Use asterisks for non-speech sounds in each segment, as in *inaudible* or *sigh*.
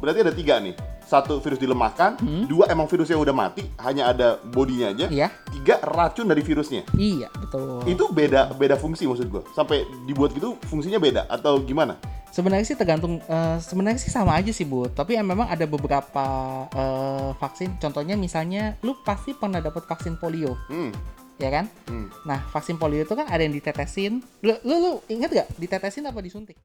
berarti ada tiga nih. Satu virus dilemahkan, dua emang virusnya udah mati, hanya ada bodinya aja. Hmm. Iya. Tiga racun dari virusnya. Iya, betul. Itu beda beda fungsi maksud gua. Sampai dibuat gitu fungsinya beda atau gimana? Sebenarnya sih tergantung eh, sebenarnya sih sama aja sih, Bu. Tapi ya memang ada beberapa eh, vaksin. Contohnya misalnya lu pasti pernah dapat vaksin polio, Hmm. ya kan? hmm. Nah, vaksin polio itu kan ada yang ditetesin. Lu lu, lu ingat gak ditetesin apa disuntik?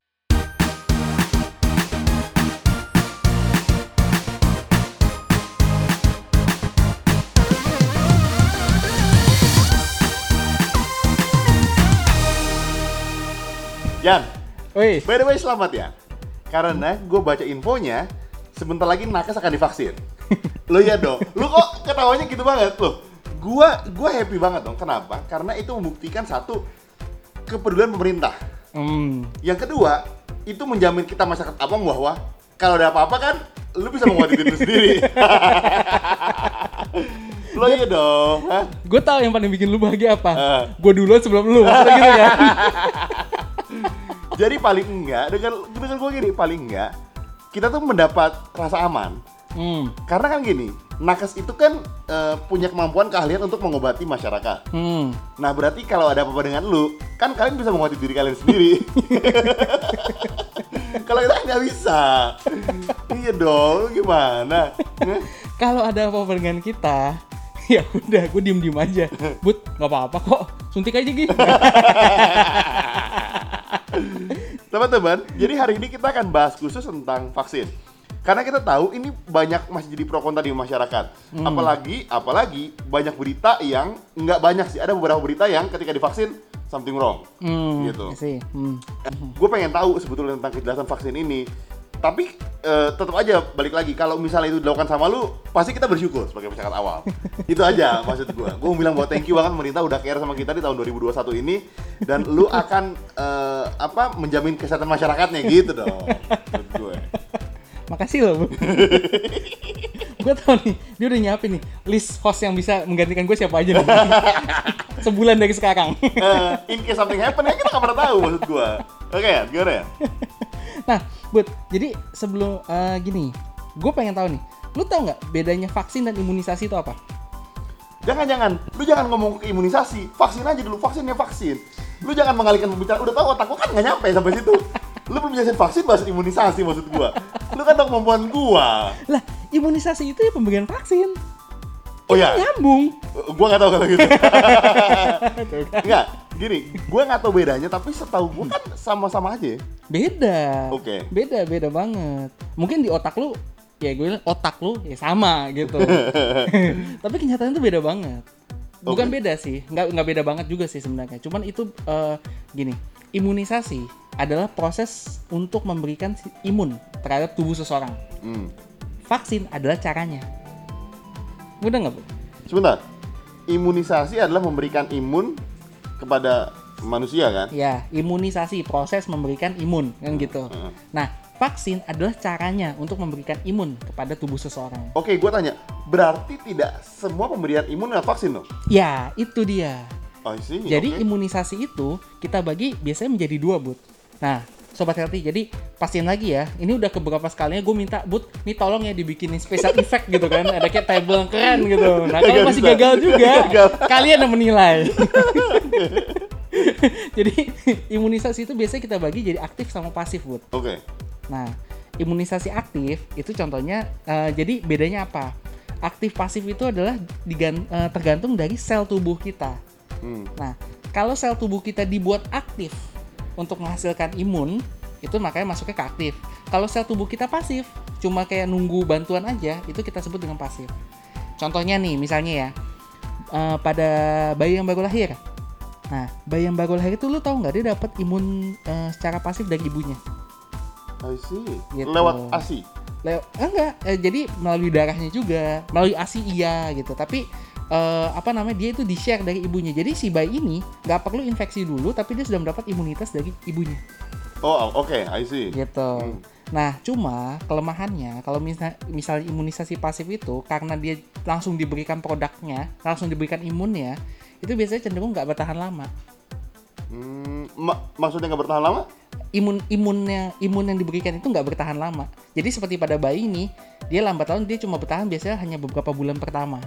Jan, Wih, by the way selamat ya. Karena gue baca infonya, sebentar lagi nakes akan divaksin. *laughs* lo ya dong, lo kok ketawanya gitu banget lo. Gua gua happy banget dong. Kenapa? Karena itu membuktikan satu kepedulian pemerintah. hmm, Yang kedua, itu menjamin kita masyarakat abang bahwa kalau ada apa-apa kan lu bisa menguatkan diri lu sendiri. *laughs* lo iya dong. Gue tahu yang paling bikin lu bahagia apa? Eh. Gue duluan sebelum lu, maksudnya gitu kan? *laughs* Jadi paling enggak dengan dengan gue gini paling enggak kita tuh mendapat rasa aman. Hmm, Karena kan gini, nakes itu kan eh, punya kemampuan keahlian untuk mengobati masyarakat. hmm. Nah berarti kalau ada apa-apa dengan lu, kan kalian bisa mengobati diri kalian sendiri. *laughs* kalau kita nggak bisa, iya dong, gimana? Kalau ada apa-apa dengan kita, ya udah, gue diem diem aja. But, nggak apa-apa kok. Suntik aja gitu. *laughs* Teman-teman, jadi hari ini kita akan bahas khusus tentang vaksin. Karena kita tahu ini banyak masih jadi pro kontra di masyarakat. Apalagi, apalagi banyak berita yang nggak banyak sih. Ada beberapa berita yang ketika divaksin something wrong, Hmm, gitu. Hmm. Gue pengen tahu sebetulnya tentang kejelasan vaksin ini. Tapi eh, tetap aja balik lagi kalau misalnya itu dilakukan sama lu, pasti kita bersyukur sebagai masyarakat awal. *laughs* itu aja maksud gue. Gue mau bilang bahwa thank you banget pemerintah udah care sama kita di tahun 2021 ini dan lu akan eh, apa menjamin kesehatan masyarakatnya gitu dong. Gue. Makasih loh, Bu. *laughs* gue tau nih, dia udah nyiapin nih list host yang bisa menggantikan gue siapa aja nih. *laughs* Sebulan dari sekarang. Eh, in case something happen ya kita nggak pernah tahu maksud gue. Oke ya, gimana ya? Nah, Bud, jadi sebelum eh, gini, gue pengen tahu nih, lu tau nggak bedanya vaksin dan imunisasi itu apa? Jangan jangan, lu jangan ngomong ke imunisasi, vaksin aja dulu, vaksinnya vaksin. Lu jangan mengalihkan pembicaraan, udah tahu otak gua kan nggak nyampe sampai situ. *laughs* Lu belum jelasin vaksin, bahas imunisasi maksud gua. Lu kan tahu kemampuan gua. Lah, imunisasi itu ya pemberian vaksin. Oh ya, Nyambung. gua nggak tahu kalau gitu. *laughs* Enggak, gini, gua nggak tahu bedanya, tapi setahu gua kan sama-sama aja. Beda. Oke. Beda, beda banget. Mungkin di otak lu, ya gue bilang otak lu ya sama gitu. *laughs* *laughs* Tapi kenyataannya tuh beda banget. Bukan Oke. beda sih, nggak nggak beda banget juga sih sebenarnya. Cuman itu eh, gini, imunisasi adalah proses untuk memberikan imun terhadap tubuh seseorang. Hmm. Vaksin adalah caranya. Mudah nggak, Bu? Sebentar, imunisasi adalah memberikan imun kepada manusia kan? Ya, imunisasi proses memberikan imun kan gitu. Heeh. Nah, vaksin adalah caranya untuk memberikan imun kepada tubuh seseorang. Oke, gua tanya, berarti tidak semua pemberian imun adalah vaksin dong? Ya, itu dia. I see, Jadi oke. imunisasi itu kita bagi biasanya menjadi dua, Bud. Nah, Sobat Healthy, jadi pastiin lagi ya. Ini udah keberapa sekalinya gue minta, Bud, nih tolong ya dibikinin special effect gitu kan. Ada kayak table yang keren gitu. Nah, kalau masih bisa. gagal juga, Gagal. kalian yang menilai. *laughs* jadi imunisasi itu biasanya kita bagi jadi aktif sama pasif, Bud. Oke. Nah, imunisasi aktif itu contohnya eh, jadi bedanya apa? Aktif pasif itu adalah digan- eh, tergantung dari sel tubuh kita. Hmm. Nah, kalau sel tubuh kita dibuat aktif untuk menghasilkan imun, itu makanya masuknya ke aktif. Kalau sel tubuh kita pasif, cuma kayak nunggu bantuan aja, itu kita sebut dengan pasif. Contohnya nih, misalnya ya, eh, pada bayi yang baru lahir. Nah, bayi yang baru lahir itu lu tahu nggak dia dapat imun eh, secara pasif dari ibunya? I see. Gitu. Lewat ASI. Leo, eh, enggak, eh, jadi melalui darahnya juga, melalui ASI iya gitu. Tapi eh, apa namanya dia itu di share dari ibunya. Jadi si bayi ini nggak perlu infeksi dulu, tapi dia sudah mendapat imunitas dari ibunya. Oh, oke, I see. Gitu. Hmm. Nah, cuma kelemahannya kalau misal, misalnya imunisasi pasif itu karena dia langsung diberikan produknya, langsung diberikan imunnya, itu biasanya cenderung nggak bertahan lama. Hmm, ma- maksudnya nggak bertahan lama? imun imunnya imun yang diberikan itu nggak bertahan lama. Jadi seperti pada bayi ini, dia lambat laun dia cuma bertahan biasanya hanya beberapa bulan pertama.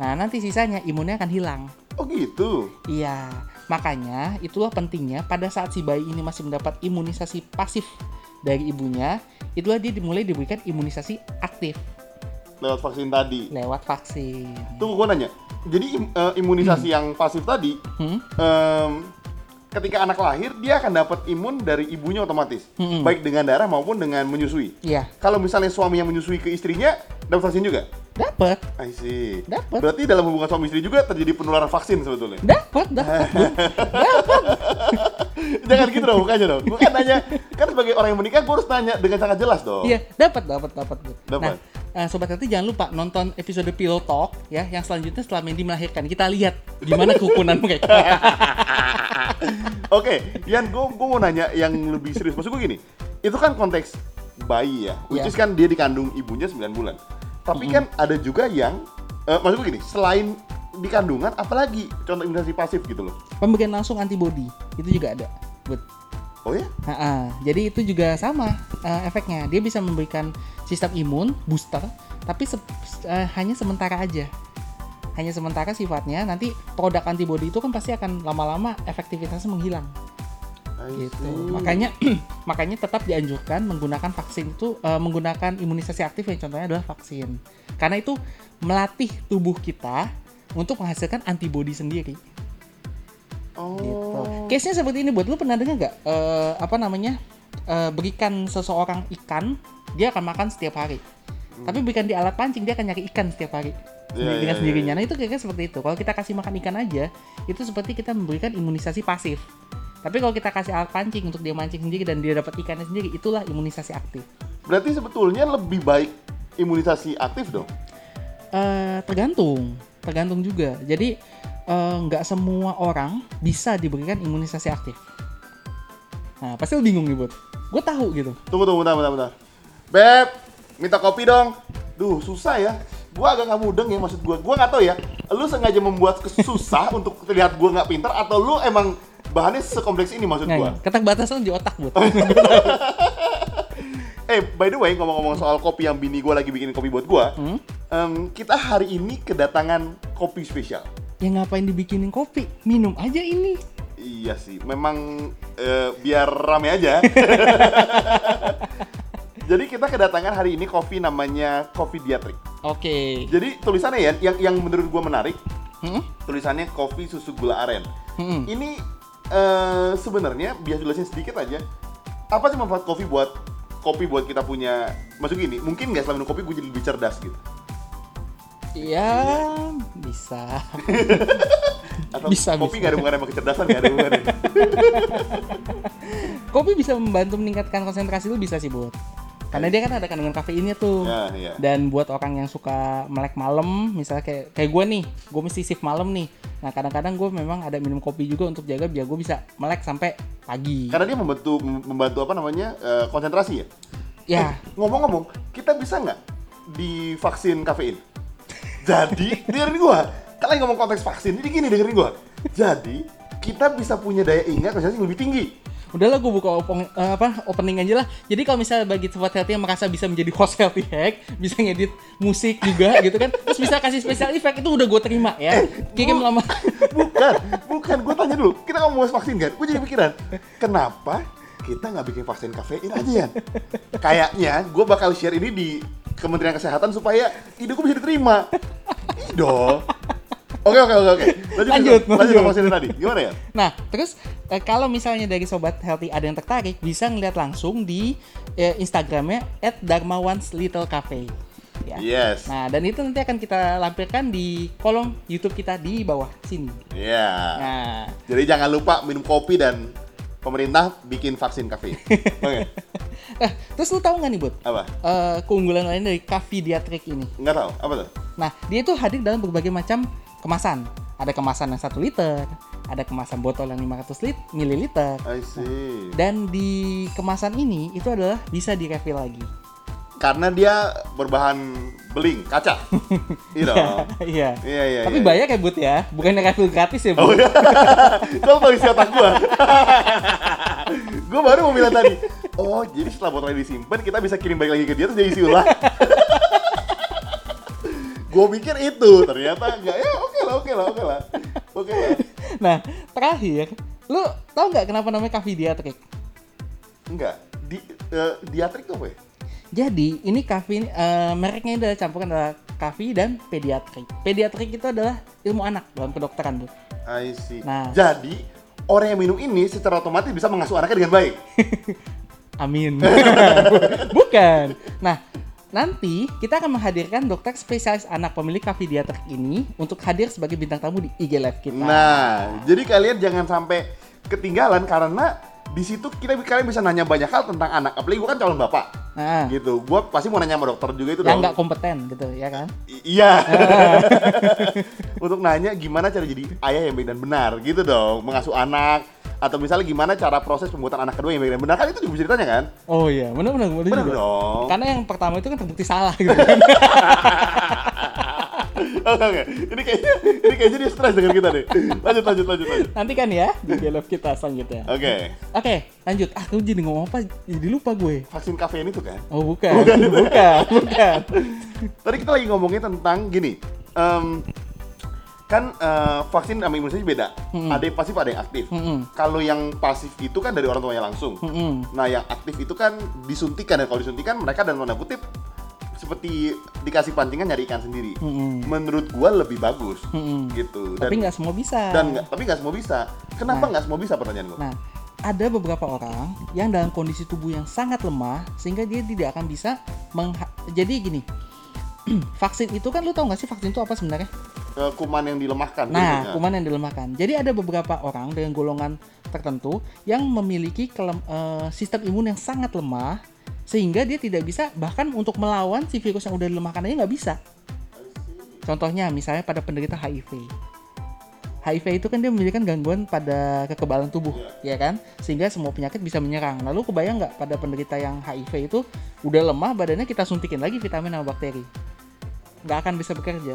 Nah nanti sisanya imunnya akan hilang. Oh gitu. Iya, makanya itulah pentingnya pada saat si bayi ini masih mendapat imunisasi pasif dari ibunya, itulah dia dimulai diberikan imunisasi aktif Lewat vaksin tadi. lewat vaksin. Tunggu gua nanya. Jadi im- eh, imunisasi yang pasif tadi Hmm? em, ketika anak lahir dia akan dapat imun dari ibunya otomatis. Mm-mm. Baik dengan darah maupun dengan menyusui. Iya, Kalau misalnya suami yang menyusui ke istrinya dapat vaksin juga. dapat, I see. Dapat. Berarti dalam hubungan suami istri juga terjadi penularan vaksin sebetulnya. dapat, dapat. *laughs* Jangan gitu dong, bukannya dong. Gue kan nanya, kan sebagai orang yang menikah gue harus tanya dengan sangat jelas dong. Iya, dapat, dapat, dapat. Dapat. Nah, eh, sobat hati jangan lupa nonton episode Pillow Talk ya, yang selanjutnya setelah Mandy melahirkan. Kita lihat gimana kerukunan mereka. *laughs* Oke, Yan, gue gue mau nanya yang lebih serius. Maksud gue gini, itu kan konteks bayi ya, which Iya. is kan dia dikandung ibunya 9 bulan. Tapi kan ada juga yang, eh, maksud gue gini, selain di kandungan, apalagi contoh imunisasi pasif gitu loh. Pemberian langsung antibody itu juga ada. Bud. Oh ya? Ha-ha. Jadi itu juga sama eh, efeknya. Dia bisa memberikan sistem imun booster, tapi se- eh, hanya sementara aja. Hanya sementara sifatnya. Nanti produk antibody itu kan pasti akan lama-lama efektivitasnya menghilang. Gitu. Makanya *clears throat* makanya tetap dianjurkan menggunakan vaksin itu eh, menggunakan imunisasi aktif yang contohnya adalah vaksin. Karena itu melatih tubuh kita untuk menghasilkan antibody sendiri Oh. gitu. Case-nya seperti ini buat lu pernah dengar nggak eh, apa namanya eh, berikan seseorang ikan dia akan makan setiap hari. Tapi berikan di alat pancing dia akan nyari ikan setiap hari Iya, dengan iya, sendirinya. Nah itu kira-kira seperti itu. Kalau kita kasih makan ikan aja itu seperti kita memberikan imunisasi pasif. Tapi kalau kita kasih alat pancing untuk dia mancing sendiri dan dia dapat ikannya sendiri itulah imunisasi aktif. Berarti sebetulnya lebih baik imunisasi aktif dong? Eh, tergantung, tergantung juga. Jadi eh, nggak semua orang bisa diberikan imunisasi aktif. Nah, pasti lu bingung nih, Bud. Gue tahu gitu. Tunggu, tunggu, bentar, bentar, bentar. Beb, minta kopi dong. Duh, susah ya. Gua agak nggak mudeng ya maksud gua. Gua nggak tahu ya. Lu sengaja membuat susah *laughs* untuk terlihat gua nggak pintar atau lu emang bahannya sekompleks ini maksud gua. Nah, keterbatasan di otak, Bud. *laughs* Eh, by the way, ngomong-ngomong soal kopi yang bini gua lagi bikin kopi buat gua, Hmm? em, kita hari ini kedatangan kopi spesial. Ya ngapain dibikinin kopi? Minum aja ini. Iya sih, memang eh, biar rame aja. *laughs* Jadi kita kedatangan hari ini kopi namanya Kopi Diatrik. Oke. Jadi tulisannya ya, yang yang menurut gua menarik, Hmm? tulisannya kopi susu gula aren. Hmm. Ini eh, sebenarnya biar jelasin sedikit aja, apa sih manfaat kopi buat kopi buat kita punya, maksud gini, mungkin nggak setelah minum kopi gue jadi lebih cerdas gitu. Ya, bisa. *laughs* Atau Bisa, kopi bisa. nggak ada hubungannya sama kecerdasan, nggak ada hubungannya. *laughs* kopi bisa membantu meningkatkan konsentrasi lu bisa sih, Bud. Karena dia kan ada kandungan kafeinnya tuh. ya, ya. Dan buat orang yang suka melek malam, misalnya kayak kayak gue nih, gue mesti shift malam nih. Nah kadang-kadang gue memang ada minum kopi juga untuk jaga biar gue bisa melek sampai pagi. Karena dia membantu membantu apa namanya eh, konsentrasi ya. Ya, Eh, ngomong-ngomong, kita bisa nggak divaksin kafein? Jadi, dengerin gua. Kalian ngomong konteks vaksin, jadi gini dengerin gua. Jadi, kita bisa punya daya ingat yang lebih tinggi. udahlah gue buka opong, eh, apa opening aja lah. Jadi kalau misalnya bagi sobat healthy yang merasa bisa menjadi host healthy hack, bisa ngedit musik juga gitu kan, terus bisa kasih special effect itu udah gue terima ya. Kirim lama. *laughs* Bukan, bukan. Gue tanya dulu. Kita ngomong bahas vaksin kan? Gue jadi pikiran, kenapa kita nggak bikin vaksin kafein aja ya? Kayaknya gue bakal share ini di Kementerian Kesehatan supaya gue bisa diterima. Ih dong. Oke oke oke oke. Lanjut Lanjut, lanjut, lanjut lanjut. tadi. Gimana ya? Nah, terus eh, kalau misalnya dari sobat healthy ada yang tertarik, bisa ngeliat langsung di eh, Instagramnya @dharmawanslittlecafe. Ya. Yes. Nah, dan itu nanti akan kita lampirkan di kolom YouTube kita di bawah sini. Iya. Nah, Jadi jangan lupa minum kopi dan pemerintah bikin vaksin kafein. *laughs* Oke. eh, terus lu tahu nggak nih, Bud? Apa? Eh, keunggulan lain dari Cavidiatric ini. Nggak tahu. Apa tuh? Nah, dia itu hadir dalam berbagai macam kemasan. Ada kemasan yang 1 liter, ada kemasan botol yang 500 lit, mililiter. I see. Dan di kemasan ini itu adalah bisa direfill lagi. Karena dia berbahan beling, kaca. *laughs* Iya. Iya. Iya iya. Tapi iya. banyak ya, Bud ya. Bukannya refill gratis ya, Oh Bud. iya. *laughs* Kau otak gua. *laughs* gue baru mau bilang tadi. Oh, jadi setelah botolnya disimpan, kita bisa kirim balik lagi ke dia terus dia isi ulang. gue pikir itu, ternyata enggak. Ya oke lah, oke lah, oke lah. Oke lah. Nah, terakhir, lu tau nggak kenapa namanya kafidiatrik? Enggak. Di eh, diatrik tuh apa ya? Jadi ini kafi eh, mereknya adalah campuran adalah kafi dan pediatrik. Pediatrik itu adalah ilmu anak dalam kedokteran tuh. I see. Nah. Jadi orang yang minum ini secara otomatis bisa mengasuh anaknya dengan baik. *laughs* Amin. *laughs* Bukan. Nah, nanti kita akan menghadirkan dokter spesialis anak pemilik kafidiatrik ini untuk hadir sebagai bintang tamu di IG Live kita. Nah, jadi kalian jangan sampai ketinggalan karena di situ kita kalian bisa nanya banyak hal tentang anak. Apalagi gue kan calon bapak, Nah, gitu. Gue pasti mau nanya sama dokter juga itu yang nggak kompeten gitu ya kan? I- Iya. *laughs* Untuk nanya gimana cara jadi ayah yang baik dan benar, gitu dong. Mengasuh anak atau misalnya gimana cara proses pembuatan anak kedua yang baik dan benar kan itu juga bisa ditanya kan? Oh iya, benar-benar benar Benar juga. dong. Karena yang pertama itu kan terbukti salah gitu kan. *laughs* Oke, oke. Ini kayaknya ini kayaknya dia stres dengan kita deh. Lanjut, lanjut, lanjut, lanjut. Nanti kan ya di Live kita selanjutnya. Oke. Oke, lanjut. Ah, lu jadi ngomong apa? Jadi lupa gue. Vaksin kafein itu kan? Oh, bukan. *laughs* Bukan, bukan. Tadi kita lagi ngomongin tentang gini. em, kan eh, vaksin sama imunisasi beda. Mm-mm. Ada yang pasif, ada yang aktif. Mm-mm. Kalau yang pasif itu kan dari orang tuanya langsung. Mm-mm. Nah, yang aktif itu kan disuntikan dan kalau disuntikan mereka dan tanda kutip seperti dikasih pancingan nyari ikan sendiri. Mm-mm. Menurut gua lebih bagus Mm-mm. gitu. Tapi nggak semua bisa. dan nggak tapi nggak semua bisa. Kenapa Nah. nggak semua bisa pertanyaan gua? Nah, ada beberapa orang yang dalam kondisi tubuh yang sangat lemah sehingga dia tidak akan bisa mengha- jadi gini. *clears throat* vaksin itu kan lu tau gak sih vaksin itu apa sebenarnya? Eh, kuman yang dilemahkan. Nah, gitu. kuman yang dilemahkan. Jadi ada beberapa orang dengan golongan tertentu yang memiliki kelem- eh, sistem imun yang sangat lemah sehingga dia tidak bisa bahkan untuk melawan si virus yang udah dilemahkan aja nggak bisa. Contohnya misalnya pada penderita HIV. HIV itu kan dia memiliki gangguan pada kekebalan tubuh, ya kan? Sehingga semua penyakit bisa menyerang. Lalu kebayang nggak pada penderita yang HIV itu udah lemah badannya kita suntikin lagi vitamin sama bakteri, nggak akan bisa bekerja,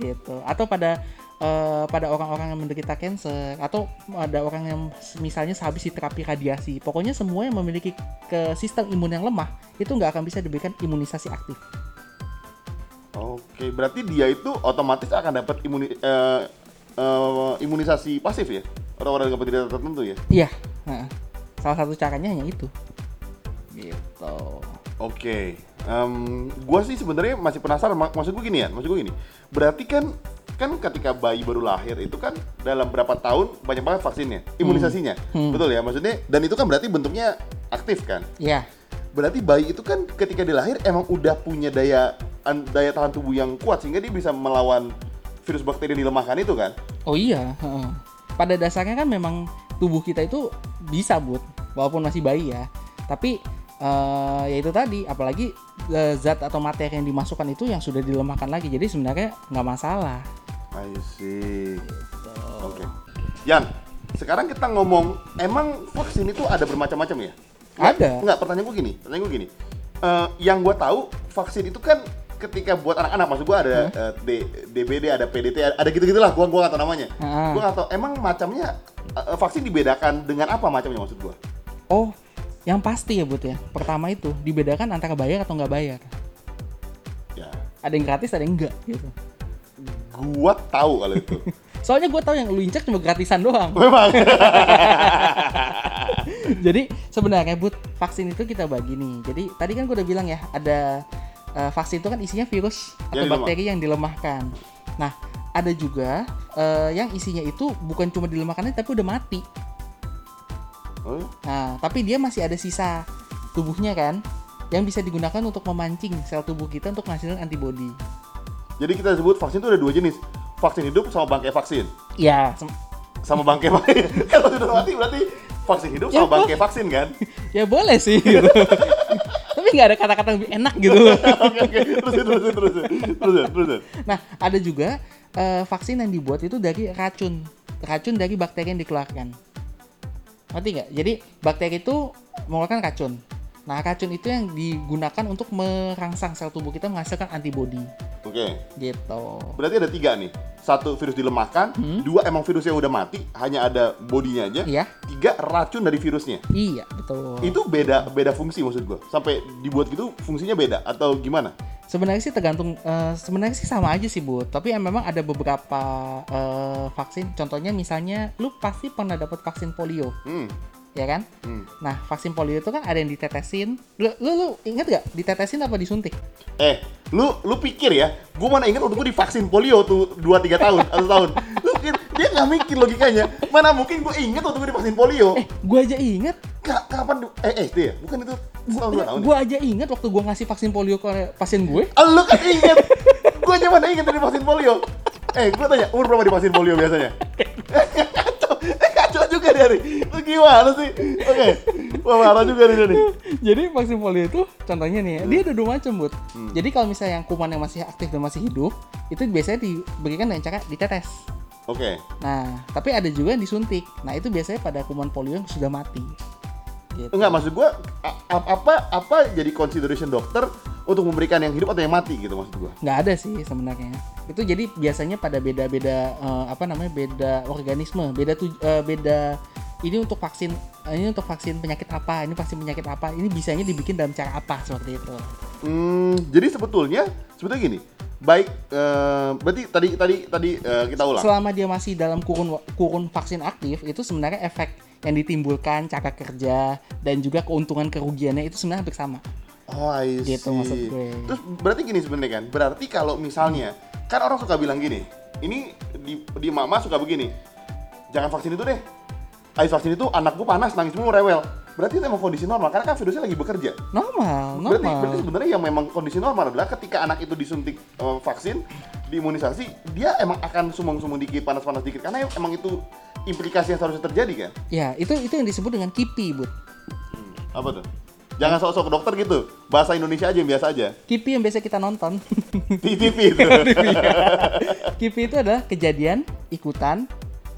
gitu. Atau pada eh, pada orang-orang yang menderita cancer atau ada orang yang misalnya sehabis terapi radiasi, pokoknya semua yang memiliki ke sistem imun yang lemah itu nggak akan bisa diberikan imunisasi aktif. Oke, berarti dia itu otomatis akan dapat imuni, eh, eh, imunisasi pasif ya? Orang-orang dengan penderita tertentu ya? Iya, nah, salah satu caranya hanya itu. Gitu. Oke, Em, gua sih sebenarnya masih penasaran. Mak- Maksud gue gini ya, maksud gue gini. Berarti kan kan ketika bayi baru lahir itu kan dalam berapa tahun banyak banget vaksinnya, imunisasinya, Hmm. betul ya? Maksudnya dan itu kan berarti bentuknya aktif kan? Iya. Berarti bayi itu kan ketika dia lahir emang udah punya daya daya tahan tubuh yang kuat sehingga dia bisa melawan virus bakteri yang dilemahkan itu kan? Oh iya. Pada dasarnya kan memang tubuh kita itu bisa but, walaupun masih bayi ya. Tapi eh, ya itu tadi, apalagi eh, zat atau materi yang dimasukkan itu yang sudah dilemahkan lagi. Jadi sebenarnya nggak masalah. I see. Oke. Yan, sekarang kita ngomong, emang vaksin itu ada bermacam-macam ya? Ada. Enggak, pertanyaan gue gini, pertanyaan gue gini. Eh, yang gue tahu vaksin itu kan ketika buat anak-anak, maksud gue ada eh, D- DBD, ada PDT, ada- gitu-gitulah. Gue gua nggak tahu namanya. Ah. Gue nggak tahu. Emang macamnya eh, vaksin dibedakan dengan apa macamnya maksud gue? Oh, yang pasti ya but ya. Pertama itu dibedakan antara bayar atau nggak bayar. Ya, Ada yang gratis, ada yang enggak gitu. Gue tahu kalau itu. *laughs* Soalnya gue tahu yang lu injek cuma gratisan doang. Memang. *laughs* Jadi sebenarnya but vaksin itu kita bagi nih. Jadi tadi kan gue udah bilang ya ada eh, vaksin itu kan isinya virus atau Yang bakteri yang dilemahkan. Nah ada juga eh, yang isinya itu bukan cuma dilemahkan tapi udah mati. Oh, Nah tapi dia masih ada sisa tubuhnya kan yang bisa digunakan untuk memancing sel tubuh kita untuk menghasilkan antibodi. Jadi kita sebut vaksin itu ada dua jenis. Vaksin hidup sama bangkai vaksin. Ya, sem- Sama bangkai vaksin. *laughs* Kalau sudah mati berarti vaksin hidup Ya, sama bangkai vaksin kan? *laughs* ya boleh sih. Gitu. *laughs* tapi nggak ada kata-kata yang lebih enak gitu. Oke oke. Terusin terusin terusin. Terusin terusin. Nah, ada juga eh, vaksin yang dibuat itu dari racun. Racun dari bakteri yang dikeluarkan. Ngerti nggak? Jadi, bakteri itu mengeluarkan racun. Nah, racun itu yang digunakan untuk merangsang sel tubuh kita menghasilkan antibodi. Oke. Gitu. Berarti ada tiga nih. Satu virus dilemahkan, dua emang virusnya udah mati, hanya ada bodinya aja. Hmm. Iya. Tiga racun dari virusnya. Iya, betul. Itu beda beda fungsi maksud gua. Sampai dibuat gitu fungsinya beda atau gimana? Sebenarnya sih tergantung eh, sebenarnya sih sama aja sih, Bu. Tapi em- memang ada beberapa eh, vaksin. Contohnya misalnya lu pasti pernah dapat vaksin polio, Hmm. Ya kan? hmm. Nah, vaksin polio itu kan ada yang ditetesin. Lu lu, lu ingat gak ditetesin apa disuntik? Eh, lu lu pikir ya, gua mana ingat waktu gua divaksin polio tuh 2 3 tahun atau tahun. Lu pikir dia nggak mikir logikanya. Mana mungkin gua ingat waktu gua divaksin polio. Eh, gua aja inget. Ka- kapan du- eh SD ya? Bukan itu setahun dua tahun. ya? Gua aja inget waktu gua ngasih vaksin polio ke pasien gue. Ah, lu kan inget. gua aja mana inget dari vaksin polio. Eh, gua tanya, umur berapa divaksin polio biasanya? *laughs* kacau, juga dia nih. Lu gimana sih? Oke, wah marah juga nih dia nih. Jadi vaksin polio itu contohnya nih, ya, dia ada dua macam, Bud. Hmm. Jadi kalau misalnya yang kuman yang masih aktif dan masih hidup, itu biasanya diberikan dengan cara ditetes. Oke, Nah, tapi ada juga yang disuntik. Nah, itu biasanya pada kuman polio yang sudah mati. Gitu. enggak maksud gua apa apa jadi consideration dokter untuk memberikan yang hidup atau yang mati gitu maksud gua. nggak ada sih sebenarnya. Itu jadi biasanya pada beda-beda eh, apa namanya beda organisme, beda tu, eh, beda ini untuk vaksin eh, ini untuk vaksin penyakit apa, ini vaksin penyakit apa, ini bisanya dibikin dalam cara apa seperti itu. Hmm, jadi sebetulnya sebetulnya gini. Baik, eh, berarti tadi tadi tadi eh, kita ulang. Selama dia masih dalam kurun kurun vaksin aktif, itu sebenarnya efek yang ditimbulkan cara kerja dan juga keuntungan kerugiannya itu sebenarnya hampir sama. Oh, I see. Gitu maksud gue. Terus berarti gini sebenarnya kan. Berarti kalau misalnya kan orang suka bilang gini, ini di di mama suka begini. Jangan vaksin itu deh. Habis vaksin itu anakku panas, nangis mulu rewel. Berarti itu emang kondisi normal karena kan virusnya lagi bekerja. Normal, Berarti, normal. berarti sebenarnya yang memang kondisi normal adalah ketika anak itu disuntik eh, vaksin, diimunisasi, dia emang akan sumeng-sumeng dikit, panas-panas dikit karena emang itu implikasi yang seharusnya terjadi kan. Ya, itu itu yang disebut dengan KIPI, Bud. Hmm, Apa tuh? Jangan sok-sok dokter gitu. Bahasa Indonesia aja yang biasa aja. KIPI yang biasa kita nonton. TV *laughs* itu. KIPI *laughs* itu adalah kejadian ikutan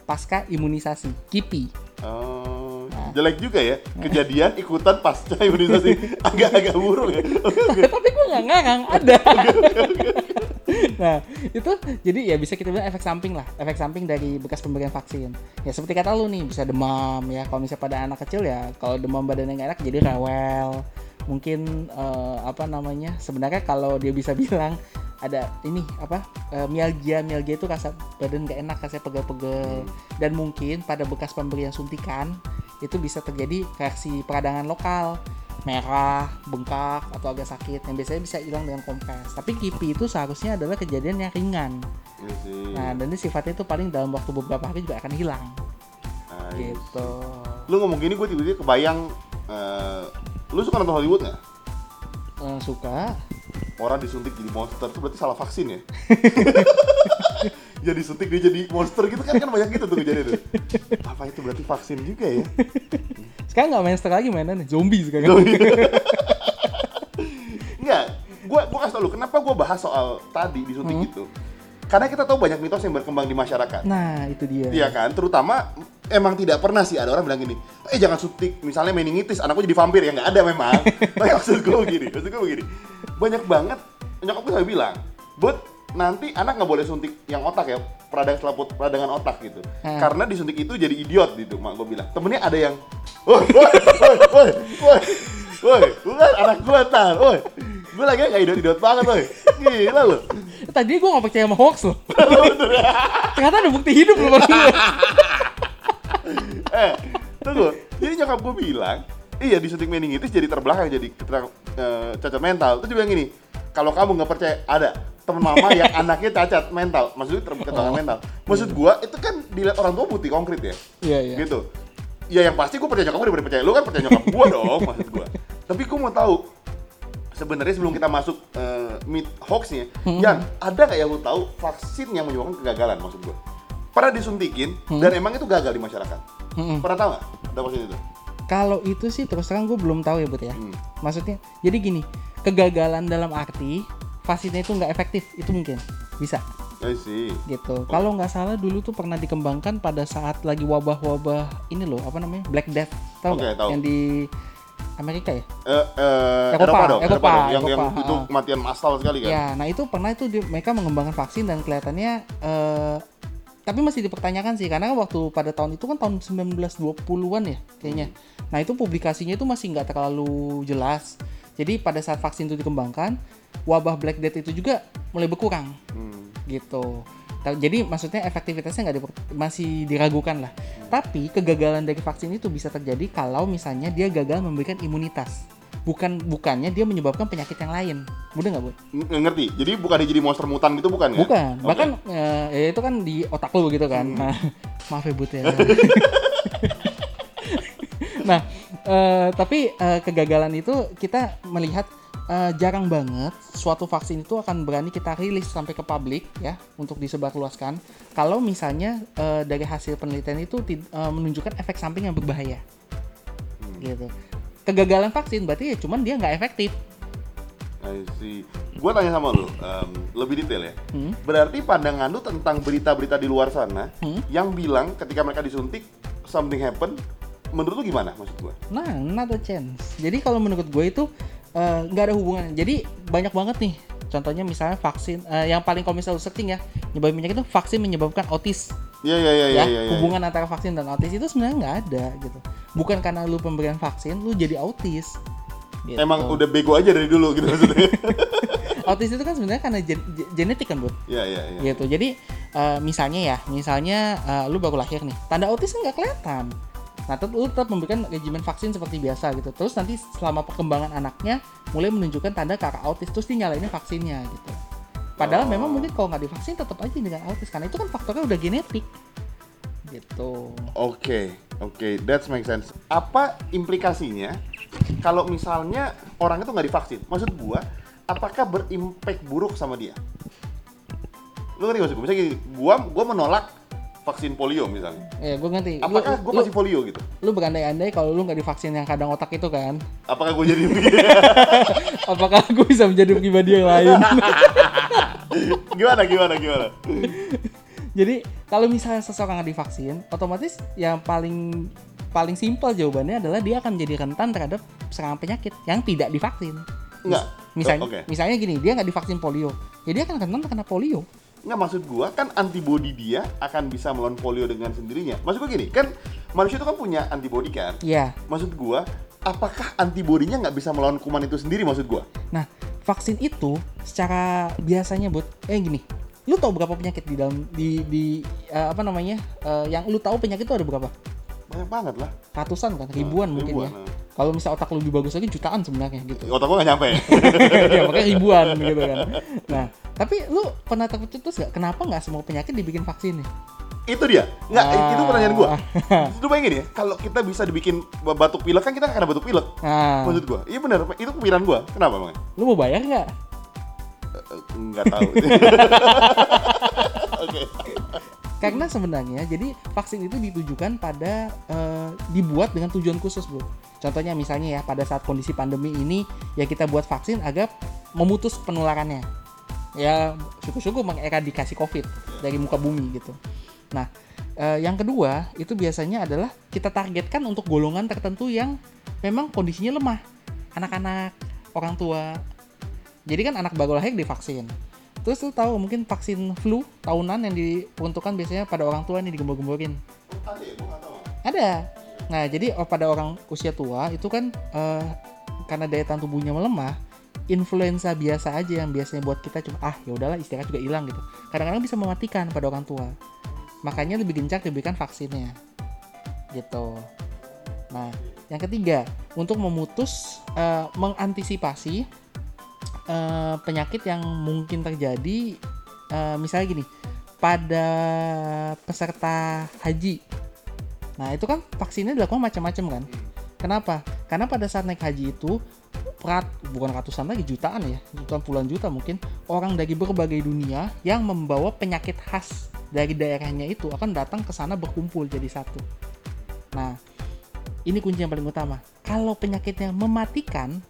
pasca imunisasi. KIPI. Oh, jelek juga ya. Kejadian ikutan pasca imunisasi *laughs* agak-agak buruk ya. Tapi gue nggak ngarang, ada. Nah, itu jadi ya bisa kita bilang efek samping lah, efek samping dari bekas pemberian vaksin. Ya seperti kata lu nih, bisa demam ya. Kalau misalnya pada anak kecil ya, kalau demam badannya nggak enak jadi rewel. Mungkin eh, apa namanya? Sebenarnya kalau dia bisa *laughs* bilang ada ini apa eh, mialgia mialgia itu rasa badan nggak enak rasanya pegel-pegel dan mungkin pada bekas pemberian suntikan itu bisa terjadi reaksi peradangan lokal merah, bengkak atau agak sakit yang biasanya bisa hilang dengan kompres. Tapi kipi itu seharusnya adalah kejadian yang ringan. Iya sih. Nah, dan ini sifatnya itu paling dalam waktu beberapa hari juga akan hilang. Ah, Gitu. Lu ngomong gini gue tiba-tiba kebayang eh, lu suka nonton Hollywood nggak? Eh, suka. Orang disuntik jadi monster itu berarti salah vaksin ya? *laughs* jadi suntik dia jadi monster gitu kan kan banyak gitu tuh kejadian tuh. Apa itu berarti vaksin juga ya? Sekarang nggak monster lagi mainan zombie sekarang. Enggak, gua gua kasih tau lu kenapa gua bahas soal tadi disuntik Hmm. gitu. Karena kita tahu banyak mitos yang berkembang di masyarakat. Nah, itu dia. Iya kan, terutama emang tidak pernah sih ada orang bilang gini, eh jangan suntik, misalnya meningitis, anakku jadi vampir ya nggak ada memang. Tapi *laughs* maksud gue begini, maksud gue begini, banyak banget nyokap gue selalu bilang, buat nanti anak nggak boleh suntik yang otak ya, peradangan selaput, peradangan otak gitu, Hmm. karena disuntik itu jadi idiot gitu, mak gue bilang. Temennya ada yang, woi, woi, woi, woi, woi, bukan anak gue ntar, woi, gue lagi nggak idiot idiot banget, woi, gila lo. Tadi gue nggak percaya sama hoax loh. *laughs* Ternyata ada bukti hidup gue. *laughs* eh tunggu jadi nyokap gue bilang iya disuntik meningitis jadi terbelakang jadi eh, cacat mental terus dia bilang gini kalau kamu nggak percaya ada teman mama yang *laughs* anaknya cacat mental maksudnya terkena Oh. mental maksud gue itu kan dilihat orang tua bukti konkret ya Iya, iya. gitu ya yang pasti gue percaya gue daripada percaya lu kan percaya nyokap *laughs* gue dong maksud gue tapi gue mau tahu sebenarnya sebelum kita masuk eh, mit hoaxnya Hmm. yang ada nggak yang lu tahu vaksin yang menyebabkan kegagalan maksud gue pernah disuntikin Hmm. dan emang itu gagal di masyarakat Mm-mm. pernah tahu nggak ada vaksin itu Kalau itu sih terus terang gue belum tahu ya, Bud ya. Hmm. Maksudnya, jadi gini, kegagalan dalam arti vaksinnya itu nggak efektif, itu mungkin bisa. Gitu. Kalau nggak salah dulu tuh pernah dikembangkan pada saat lagi wabah-wabah ini loh, apa namanya? Black Death. Tahu nggak? tahu. Yang di Amerika ya? Eh, eh, Eropa, Eropa dong, Eropa, dong. Yang, yang Eropa, itu ha. kematian massal sekali kan. Ya, nah itu pernah itu di- mereka mengembangkan vaksin dan kelihatannya eh tapi masih dipertanyakan sih karena waktu pada tahun itu kan tahun 1920-an ya kayaknya. Nah, itu publikasinya itu masih nggak terlalu jelas. Jadi pada saat vaksin itu dikembangkan, wabah Black Death itu juga mulai berkurang Hmm. gitu. Jadi maksudnya efektivitasnya nggak diper- masih diragukan lah. Tapi kegagalan dari vaksin itu bisa terjadi kalau misalnya dia gagal memberikan imunitas. Bukan bukannya dia menyebabkan penyakit yang lain. Mudah nggak, Bu? N- ngerti. Jadi bukan dia jadi monster mutan gitu bukan ya? Bukan. Oke. Bahkan ya itu kan di otak lu gitu kan. Nah, *laughs* maaf ya, ya. *laughs* nah, eh, tapi eh, kegagalan itu kita melihat eh, jarang banget suatu vaksin itu akan berani kita rilis sampai ke publik ya untuk disebarluaskan kalau misalnya eh, dari hasil penelitian itu eh, menunjukkan efek samping yang berbahaya. Gitu. Kegagalan vaksin berarti ya cuman dia nggak efektif. I see. Gua tanya sama lu, em, lebih detail ya. Hmm. Berarti pandangan lu tentang berita-berita di luar sana Hmm. yang bilang ketika mereka disuntik something happen, menurut lu gimana maksud gua? Nah, not a chance. Jadi kalau menurut gue itu eh, nggak ada hubungan. Jadi banyak banget nih. Contohnya misalnya vaksin eh, yang paling kalau misalnya lu searching ya, nyebabin penyakit itu vaksin menyebabkan autis. Iya iya iya ya, iya. iya, iya. hubungan antara vaksin dan autis itu sebenarnya nggak ada gitu. Bukan karena lu pemberian vaksin lu jadi autis. Gitu. Emang udah bego aja dari dulu gitu maksudnya. *laughs* autis itu kan sebenarnya karena gen- gen- genetik kan, Bu. Iya iya iya. gitu jadi eh, misalnya ya misalnya eh, lu baru lahir nih tanda autis nggak kelihatan nah tetap lu tetap memberikan regimen vaksin seperti biasa gitu terus nanti selama perkembangan anaknya mulai menunjukkan tanda ke arah autis terus dinyalainnya vaksinnya gitu padahal Oh. memang mungkin kalau nggak divaksin tetap aja dengan autis karena itu kan faktornya udah genetik gitu Oke, oke, that's make sense. Apa implikasinya kalau misalnya orang itu nggak divaksin? Maksud gua, apakah berimpact buruk sama dia? Lu ngerti maksud gua? Misalnya gini, gua, gua menolak vaksin polio misalnya. ya gue ngerti Apakah gua lu, masih polio gitu? lu berandai-andai kalau lu nggak divaksin yang kadang otak itu kan Apakah gua jadi begini? *laughs* apakah aku bisa menjadi pribadi yang lain *laughs* gimana, gimana, gimana? Jadi kalau misalnya seseorang nggak divaksin, otomatis yang paling paling simpel jawabannya adalah dia akan jadi rentan terhadap serangan penyakit yang tidak divaksin. Enggak. Misalnya, Oh, Oke. misalnya gini, dia nggak divaksin polio, ya dia akan rentan terkena polio. Nggak maksud gua kan antibodi dia akan bisa melawan polio dengan sendirinya. Maksud gua gini, kan manusia itu kan punya antibodi kan? Iya. Maksud gua, apakah antibodinya nggak bisa melawan kuman itu sendiri maksud gua? Nah, vaksin itu secara biasanya buat eh gini, lu tahu berapa penyakit di dalam di di eh, apa namanya eh, yang lu tahu penyakit itu ada berapa? Banyak banget lah. Ratusan kan, ribuan mungkin ya. ribuan, nah. Kalau misal otak lu lebih bagus lagi jutaan sebenarnya gitu. Otak gua nggak nyampe. *laughs* ya makanya ribuan gitu kan. Nah, tapi lu pernah tercetus gak kenapa nggak semua penyakit dibikin vaksin nih? itu dia. Nggak, Ah. itu pertanyaan gua. *laughs* Lu bayangin ya, kalau kita bisa dibikin batuk pilek kan kita nggak ada batuk pilek. Nah, Maksud gua, iya benar. Itu pikiran gua. Kenapa bang? lu mau bayar nggak? Nggak tahu. *laughs* Oke. Karena sebenarnya jadi vaksin itu ditujukan pada eh, dibuat dengan tujuan khusus, Bro. Contohnya misalnya ya pada saat kondisi pandemi ini ya kita buat vaksin agar memutus penularannya. Ya syukur-syukur mengeradikasi Covid dari muka bumi gitu. Nah, eh, yang kedua itu biasanya adalah kita targetkan untuk golongan tertentu yang memang kondisinya lemah. Anak-anak, orang tua. Jadi kan anak baru lahir divaksin. Terus lu tahu mungkin vaksin flu tahunan yang diperuntukkan biasanya pada orang tua nih digembor-gemborin. Ada. Nah, jadi oh, pada orang usia tua itu kan eh, karena daya tahan tubuhnya melemah, influenza biasa aja yang biasanya buat kita cuma ah ya udahlah istirahat juga hilang gitu. Kadang-kadang bisa mematikan pada orang tua. Makanya lebih gencar diberikan vaksinnya. Gitu. Nah, yang ketiga, untuk memutus eh, mengantisipasi eh, penyakit yang mungkin terjadi eh, misalnya gini, pada peserta haji Nah, itu kan vaksinnya dilakukan macam-macam kan. Kenapa? Karena pada saat naik haji itu rat, bukan ratusan lagi jutaan ya, jutaan puluhan juta mungkin orang dari berbagai dunia yang membawa penyakit khas dari daerahnya itu akan datang ke sana berkumpul jadi satu. Nah, ini kunci yang paling utama. Kalau penyakitnya mematikan,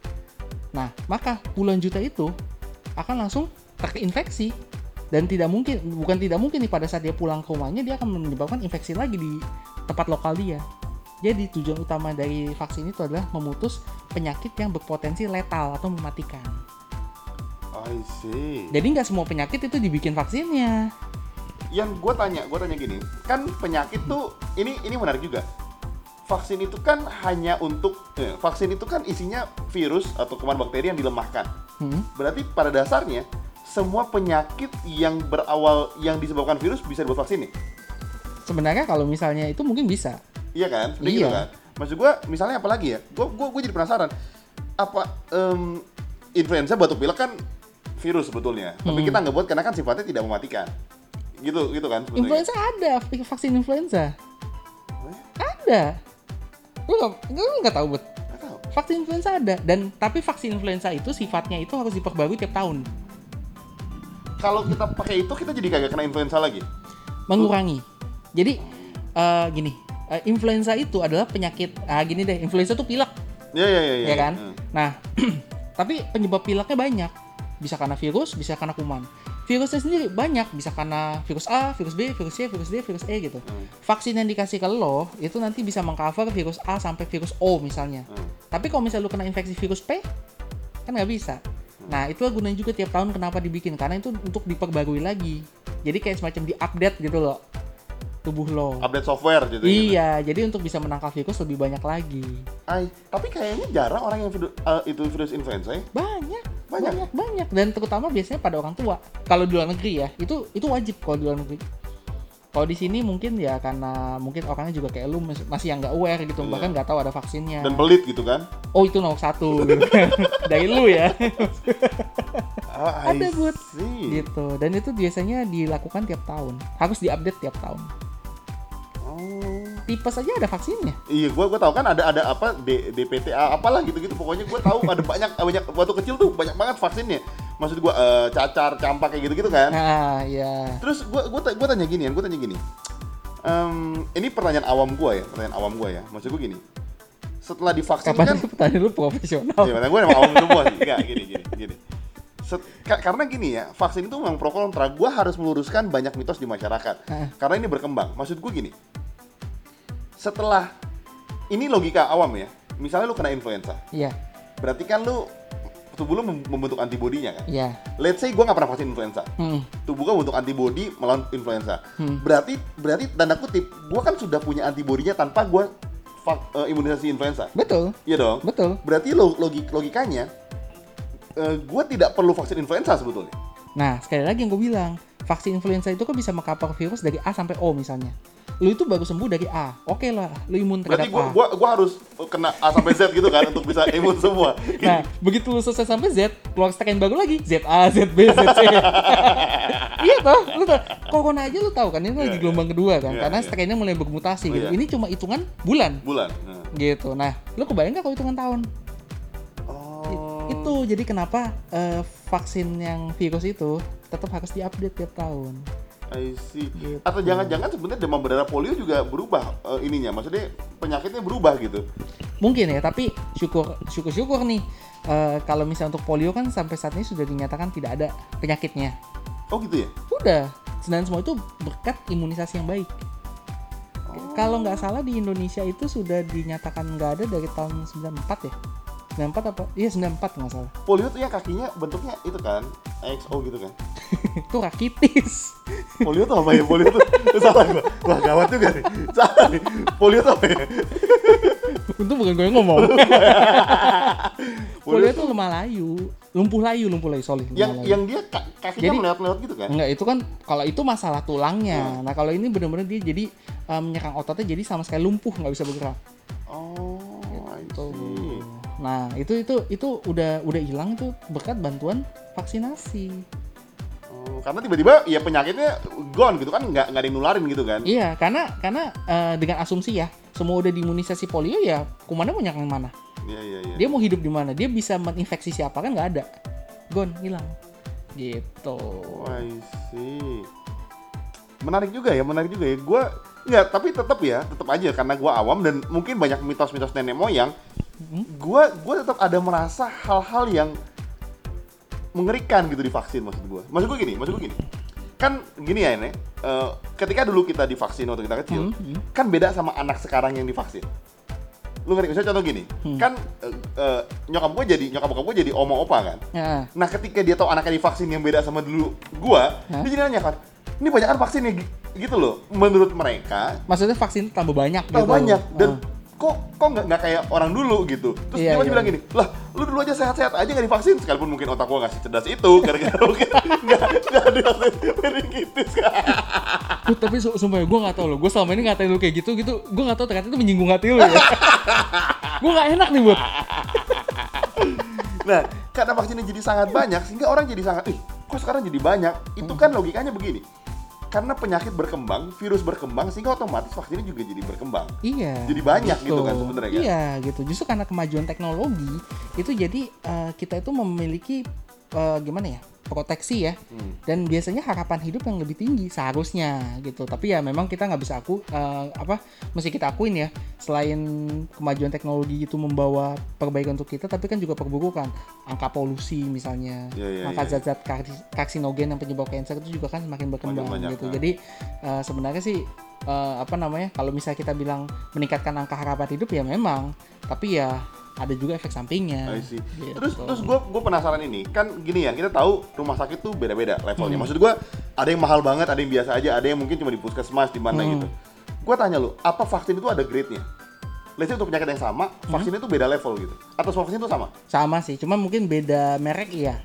nah maka puluhan juta itu akan langsung terinfeksi dan tidak mungkin bukan tidak mungkin nih pada saat dia pulang ke rumahnya dia akan menyebabkan infeksi lagi di tempat lokal dia Jadi tujuan utama dari vaksin itu adalah memutus penyakit yang berpotensi letal atau mematikan. I see. Jadi nggak semua penyakit itu dibikin vaksinnya. Yang gue tanya, gue tanya gini, kan penyakit tuh ini ini menarik juga. Vaksin itu kan hanya untuk eh, vaksin itu kan isinya virus atau kuman bakteri yang dilemahkan. Hmm? Berarti pada dasarnya semua penyakit yang berawal yang disebabkan virus bisa dibuat vaksin nih. Sebenarnya kalau misalnya itu mungkin bisa. Iya kan? Iya. gitu kan? Maksud gua misalnya apa lagi ya? Gua gua gua jadi penasaran. Apa em, influenza batuk pilek kan virus sebetulnya. Tapi Hmm. kita nggak buat karena kan sifatnya tidak mematikan. Gitu gitu kan sebetulnya. Influenza ada, vaksin influenza. Eh? Ada. Lu nggak tahu bet? Nggak tahu. Vaksin influenza ada dan tapi vaksin influenza itu sifatnya itu harus diperbarui tiap tahun, Kalau kita pakai itu kita jadi kagak kena influenza lagi. mengurangi. Jadi eh, gini, eh, influenza itu adalah penyakit ah gini deh, influenza tuh pilek, Ya ya ya ya. ya kan? Hmm. Nah, *clears throat* tapi penyebab pileknya banyak. Bisa karena virus, bisa karena kuman. Virusnya sendiri banyak, bisa karena virus A, virus B, virus C, virus D, virus E gitu. Hmm. Vaksin yang dikasih ke lo itu nanti bisa mengcover virus A sampai virus O misalnya. Hmm. Tapi kalau misalnya lu kena infeksi virus P, kan nggak bisa. Nah, itulah gunanya juga tiap tahun kenapa dibikin karena itu untuk diperbarui lagi. Jadi kayak semacam diupdate gitu loh tubuh lo. Update software gitu. gitu. Iya, jadi untuk bisa menangkal virus lebih banyak lagi. Ay, tapi kayaknya jarang orang yang eh, itu virus influenza ya. Banyak, Banyak? banyak, banyak, dan terutama biasanya pada orang tua. Kalau di luar negeri ya, itu itu wajib kalau di luar negeri. Kalau di sini mungkin ya karena mungkin orangnya juga kayak lu mas- masih yang nggak aware gitu, Iya. bahkan nggak tahu ada vaksinnya. Dan pelit gitu kan. oh itu nomor satu gitu *laughs* kan. dari lu ya, Ah, Ada, see. gitu. Dan itu biasanya dilakukan tiap tahun, harus diupdate tiap tahun. Oh. Tipes aja ada vaksinnya. Iya, gua gua tahu kan ada ada apa D, DPTA apalah gitu-gitu. Pokoknya gua tahu ada banyak banyak waktu kecil tuh banyak banget vaksinnya. Maksud gua eh, cacar, campak kayak gitu-gitu kan. Nah, ya. Terus gua gua gua tanya gini, gua tanya gini. Em, ini pertanyaan awam gua ya, pertanyaan awam gua ya. Maksud gua gini. Setelah divaksin Kapan kan pertanyaan lu profesional? Iya, gue emang awam semua sih. Enggak, gini, gini, gini. Set- ka- karena gini ya, vaksin itu memang pro kontra. Gue harus meluruskan banyak mitos di masyarakat. Heeh. Karena ini berkembang. Maksud gue gini, setelah ini logika awam ya. Misalnya lu kena influenza, Iya, berarti kan lu tubuh lu mem- membentuk antibodinya kan. iya. Let's say gue nggak pernah vaksin influenza, Hmm. tubuh gue membentuk antibodi melawan influenza. Hmm. Berarti berarti tanda kutip, gue kan sudah punya antibodinya tanpa gue imunisasi influenza. Betul, Iya dong. betul. Berarti lo- logik logikanya gue tidak perlu vaksin influenza sebetulnya. Nah, sekali lagi yang gue bilang, vaksin influenza itu kan bisa mengkapar virus dari A sampai O misalnya. Lu itu baru sembuh dari A, oke lah, lu imun Berarti terhadap gue A. gua, gua harus kena A sampai Z gitu kan untuk bisa imun semua. Nah, begitu lu selesai sampai Z, keluar strain baru lagi, ZA, ZB, ZC. *laughs* iya toh, lu tau, corona aja lu tahu kan, ini lagi Iya, gelombang kedua kan, Iya, karena iya. strainnya mulai bermutasi gitu. Iya. Ini cuma hitungan bulan Bulan. Nah. gitu. Nah, lu kebayang nggak kalau hitungan tahun? Oh. Itu jadi kenapa eh, vaksin yang virus itu tetap harus diupdate tiap tahun. I see. Gitu. Atau jangan-jangan sebenarnya demam berdarah polio juga berubah eh, ininya, maksudnya penyakitnya berubah gitu. Mungkin ya, tapi syukur syukur syukur nih eh, kalau misalnya untuk polio kan sampai saat ini sudah dinyatakan tidak ada penyakitnya. Oh gitu ya? Udah, dan semua itu berkat imunisasi yang baik. Oh. Kalau nggak salah di Indonesia itu sudah dinyatakan nggak ada dari tahun 94 ya. 94 apa? Iya 94 nggak salah. Polio tuh yang kakinya bentuknya itu kan, XO gitu kan. *laughs* itu rakitis. Polio tuh apa ya? Polio tuh *laughs* salah gua. Wah, gawat juga nih. Salah nih. Polio tuh apa ya? *laughs* Untung bukan gue yang ngomong. polio Polio itu lemah layu, lumpuh layu, lumpuh layu, lumpuh yang layu. yang dia ka- kakinya Jadi- melewat-lewat gitu kan? Enggak, itu kan kalau itu masalah Hmm. tulangnya. Nah, kalau ini benar-benar dia jadi eh, menyerang ototnya jadi sama sekali lumpuh, nggak bisa bergerak. Oh, Tuh. see. Nah, itu itu itu udah udah hilang itu berkat bantuan vaksinasi. Oh, karena tiba-tiba ya penyakitnya gone gitu kan nggak nggak ada yang nularin gitu kan? Iya, karena karena eh, dengan asumsi ya, semua udah diimunisasi polio ya, kumannya mau nyerang mana? Iya iya iya. Dia mau hidup di mana? Dia bisa menginfeksi siapa kan nggak ada. Gone, hilang. Gitu. Oh, I see. Menarik juga ya, menarik juga ya. Gua nggak, tapi tetap ya, tetap aja karena gua awam dan mungkin banyak mitos-mitos nenek moyang. Gua gua tetap ada merasa hal-hal yang mengerikan gitu di vaksin maksud gua. Maksud gua gini, maksud gua gini. Kan gini ya ini, eh, ketika dulu kita divaksin waktu kita kecil, Hmm, hmm. kan beda sama anak sekarang yang divaksin. lu ngerti misalnya contoh gini Hmm. kan eh, eh, nyokap gue jadi nyokap bokap gue jadi oma opa kan Ya. nah ketika dia tahu anaknya divaksin yang beda sama dulu gua Hah? dia jadi nanya kan ini banyak kan vaksin ya Gi?" gitu loh menurut mereka Maksudnya vaksin tambah banyak tahu gitu. banyak dan Ah. Kok kok nggak nggak kayak orang dulu gitu terus Iya, dia masih iya. bilang gini lah lu dulu aja sehat-sehat aja nggak divaksin sekalipun mungkin otak gua nggak cerdas itu gara-gara mungkin *laughs* nggak nggak divaksin meningitis kan Bud, tapi su sumpah ya, gue gak tau loh. Gue selama ini ngatain lu kayak gitu, gitu. Gue gak tau ternyata itu menyinggung hati lu ya. *laughs* gue gak enak nih, Bud. Nah, karena vaksinnya jadi sangat banyak, sehingga orang jadi sangat, ih, kok sekarang jadi banyak? Itu kan logikanya begini. Karena penyakit berkembang, virus berkembang, sehingga otomatis vaksinnya juga jadi berkembang. Iya. Jadi banyak gitu kan sebenarnya kan? Iya, gitu. Justru karena kemajuan teknologi, itu jadi eh, kita itu memiliki eh, gimana ya? Proteksi ya Hmm. dan biasanya harapan hidup yang lebih tinggi seharusnya gitu tapi ya memang kita nggak bisa aku eh, apa mesti kita akuin ya selain kemajuan teknologi itu membawa perbaikan untuk kita tapi kan juga perburukan angka polusi misalnya Iya, iya, angka iya. zat-zat kar- karsinogen yang penyebab kanker itu juga kan semakin berkembang Banyak-banyak, gitu kan. jadi eh, sebenarnya sih eh, apa namanya kalau misalnya kita bilang meningkatkan angka harapan hidup ya memang tapi ya ada juga efek sampingnya I see. Gitu. Terus terus gue gue penasaran ini kan gini ya kita tahu rumah sakit tuh beda-beda Hmm. levelnya. Maksud gue ada yang mahal banget, ada yang biasa aja, ada yang mungkin cuma di puskesmas di mana Hmm. gitu. Gue tanya lu, apa vaksin itu ada grade-nya? Let's say untuk penyakit yang sama, Hmm. vaksinnya tuh beda level gitu. Atau semua vaksin itu sama? sama sih cuma mungkin beda merek iya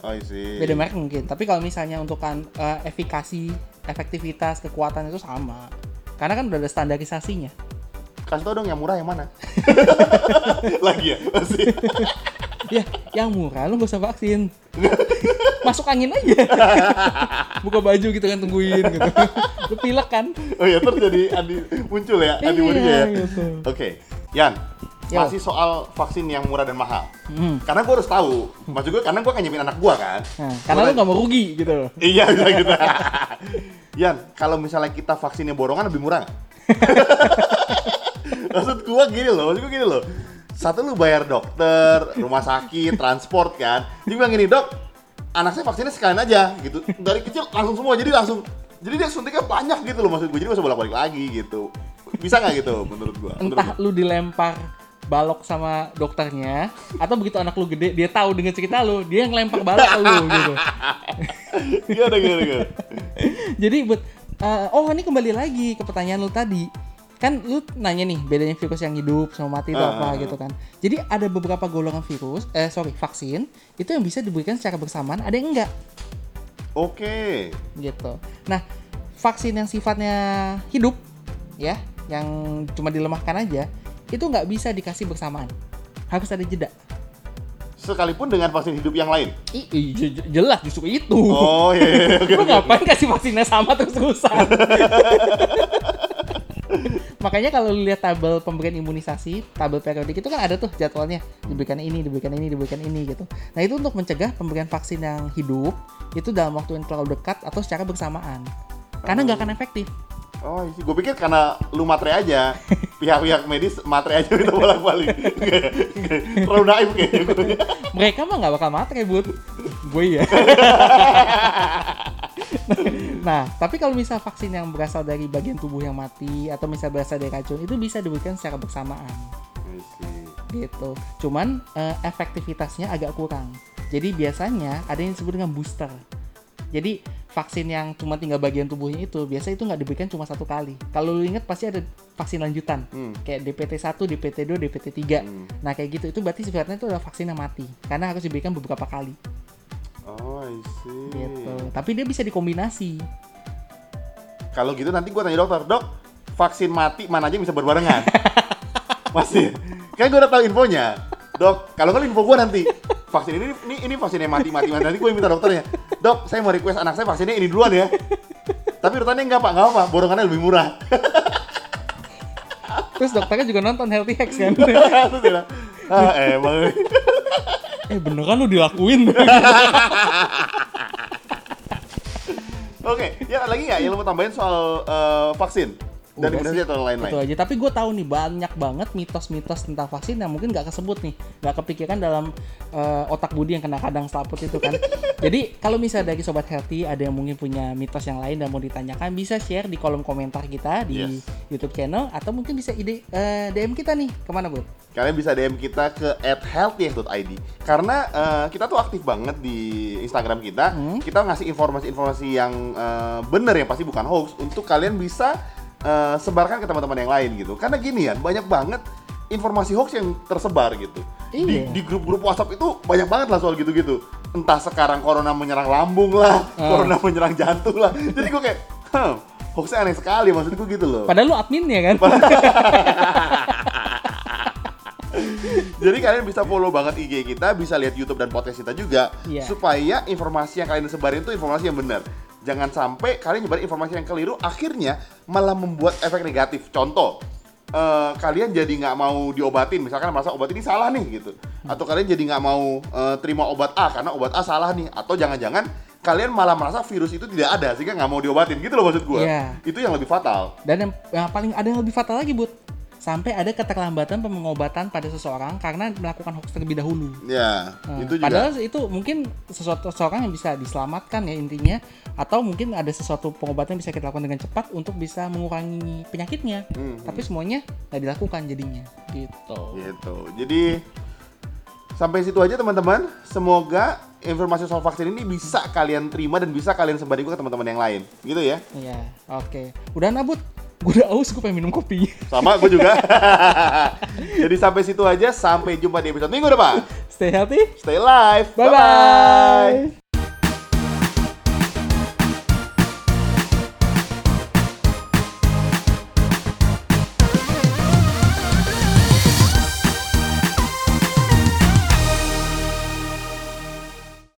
I see. beda merek mungkin tapi kalau misalnya untuk kan eh, efikasi efektivitas kekuatan itu sama karena kan udah ada standarisasinya Kasih tau dong yang murah yang mana? *laughs* Lagi ya? Masih. *laughs* ya yang murah lu gak usah vaksin masuk angin aja *laughs* buka baju gitu kan tungguin gitu lu pilek kan Oh iya, terus jadi adi, muncul ya antibody-nya ya. Iya, gitu. Oke, Yan, Yo. masih soal vaksin yang murah dan mahal. Hmm. Karena gue harus tahu, maksud gue karena gue kan nyepin anak gue kan. Nah, karena lu nggak mau rugi gitu loh Iya, bisa gitu. Yan, kalau misalnya kita vaksinnya borongan lebih murah nggak? Maksud gua gini loh, maksud gua gini loh. Satu lu bayar dokter, rumah sakit, transport kan. Dia bilang gini, dok, anak saya vaksinnya sekalian aja gitu. Dari kecil langsung semua, jadi langsung. Jadi dia suntiknya banyak gitu loh maksud gue, jadi gak usah bolak-balik lagi gitu. Bisa nggak gitu menurut gua? Menurut entah lu dilempar balok sama dokternya atau begitu anak lu gede dia tahu dengan cerita lu dia yang lempar balok ke lu *laughs* gitu gua. Gimana, gimana, gimana? *laughs* jadi buat eh, oh ini kembali lagi ke pertanyaan lu tadi kan lu nanya nih bedanya virus yang hidup sama mati itu Ah, apa gitu kan. Jadi ada beberapa golongan virus eh sorry vaksin itu yang bisa diberikan secara bersamaan ada yang enggak. Oke. gitu. Nah vaksin yang sifatnya hidup ya yang cuma dilemahkan aja itu nggak bisa dikasih bersamaan. Harus ada jeda. Sekalipun dengan vaksin hidup yang lain. I, i- je- je- jelas justru itu. Oh, iya, iya, iya, oke, *laughs* lu ngapain kasih vaksinnya sama terus-terusan *laughs* *laughs* makanya kalau lu lihat tabel pemberian imunisasi tabel periodik itu kan ada tuh jadwalnya. Diberikan ini diberikan ini diberikan ini gitu. Nah itu untuk mencegah pemberian vaksin yang hidup itu dalam waktu yang terlalu dekat atau secara bersamaan. Karena nggak akan efektif. Oh, gue pikir karena lu matre aja, pihak-pihak medis matre aja minta bolak-balik. *laughs* Terlalu naif kayaknya gue. mereka mah nggak bakal matre bud. Gue ya *laughs* nah tapi kalau misal vaksin yang berasal dari bagian tubuh yang mati atau misal berasal dari racun itu bisa diberikan secara bersamaan. Gitu. Cuman eh, efektivitasnya agak kurang. Jadi biasanya ada yang disebut dengan booster. Jadi vaksin yang cuma tinggal bagian tubuhnya itu biasa itu nggak diberikan cuma satu kali. Kalau lu ingat pasti ada vaksin lanjutan. Hmm. kayak DPT 1, DPT 2, DPT 3 Hmm. nah kayak gitu. Itu berarti sifatnya itu adalah vaksin yang mati. Karena harus diberikan beberapa kali Oh, I see. gitu tapi dia bisa dikombinasi Kalau gitu nanti gue tanya dokter, dok, vaksin mati mana aja bisa berbarengan? *laughs* Masih. Kan gue udah tahu infonya. Dok, kalau kan info gue nanti vaksin ini ini ini vaksin yang mati mati nanti gue minta dokternya. Dok, saya mau request anak saya vaksinnya ini duluan ya. Tapi urutannya enggak pak, enggak apa, borongannya lebih murah. terus dokternya juga nonton Healthy Hacks kan *laughs* Terus dia ah emang. *laughs* eh beneran lu dilakuin *laughs* *laughs* Oke, ya ada lagi nggak yang lo mau tambahin soal eh, vaksin? Dan Udah sih, atau lain-lain. Itu aja. Tapi gue tahu nih banyak banget mitos-mitos tentang vaksin yang mungkin nggak kesebut nih, nggak kepikiran dalam eh, otak budi yang kena kadang selaput itu kan. *laughs* Jadi kalau misalnya dari sobat healthy ada yang mungkin punya mitos yang lain dan mau ditanyakan bisa share di kolom komentar kita di Yes. YouTube channel atau mungkin bisa ide eh, DM kita nih ke mana bud? Kalian bisa DM kita ke @healthiest.id karena eh, kita tuh aktif banget di Instagram kita. Hmm. Kita ngasih informasi-informasi yang eh, bener yang pasti bukan hoax untuk kalian bisa eh, sebarkan ke teman-teman yang lain gitu. Karena gini ya, banyak banget informasi hoax yang tersebar gitu. Di, Iya. di grup-grup WhatsApp itu banyak banget lah soal gitu-gitu. Entah sekarang corona menyerang lambung lah, Ah. corona menyerang jantung lah. Jadi gue kayak, "Hah, hoaxnya aneh sekali maksudku gitu loh. Padahal lu adminnya kan? *laughs* Jadi kalian bisa follow banget IG kita, bisa lihat YouTube dan podcast kita juga, Iya. supaya informasi yang kalian sebarin itu informasi yang benar. Jangan sampai kalian nyebarin informasi yang keliru, akhirnya malah membuat efek negatif. Contoh, eh, kalian jadi nggak mau diobatin, misalkan merasa obat ini salah nih gitu, atau kalian jadi nggak mau eh, terima obat A karena obat A salah nih, atau jangan-jangan kalian malah merasa virus itu tidak ada sehingga nggak mau diobatin gitu loh maksud gue. Iya. Itu yang lebih fatal. Dan yang, yang paling ada yang lebih fatal lagi bud, sampai ada keterlambatan pengobatan pada seseorang karena melakukan hoax terlebih dahulu. Ya, Nah, itu juga. Padahal itu mungkin sesuatu seseorang yang bisa diselamatkan ya intinya atau mungkin ada sesuatu pengobatan yang bisa kita lakukan dengan cepat untuk bisa mengurangi penyakitnya. Hmm, Tapi semuanya nggak dilakukan jadinya gitu. Gitu. Jadi sampai situ aja teman-teman. Semoga informasi soal vaksin ini bisa kalian terima dan bisa kalian juga ke teman-teman yang lain. Gitu ya. Iya, oke. Udah nabut. Gue udah aus, gue pengen minum kopi. Sama gue juga. *laughs* Jadi sampai situ aja. Sampai jumpa di episode minggu depan. Stay healthy. Stay live. Bye-bye.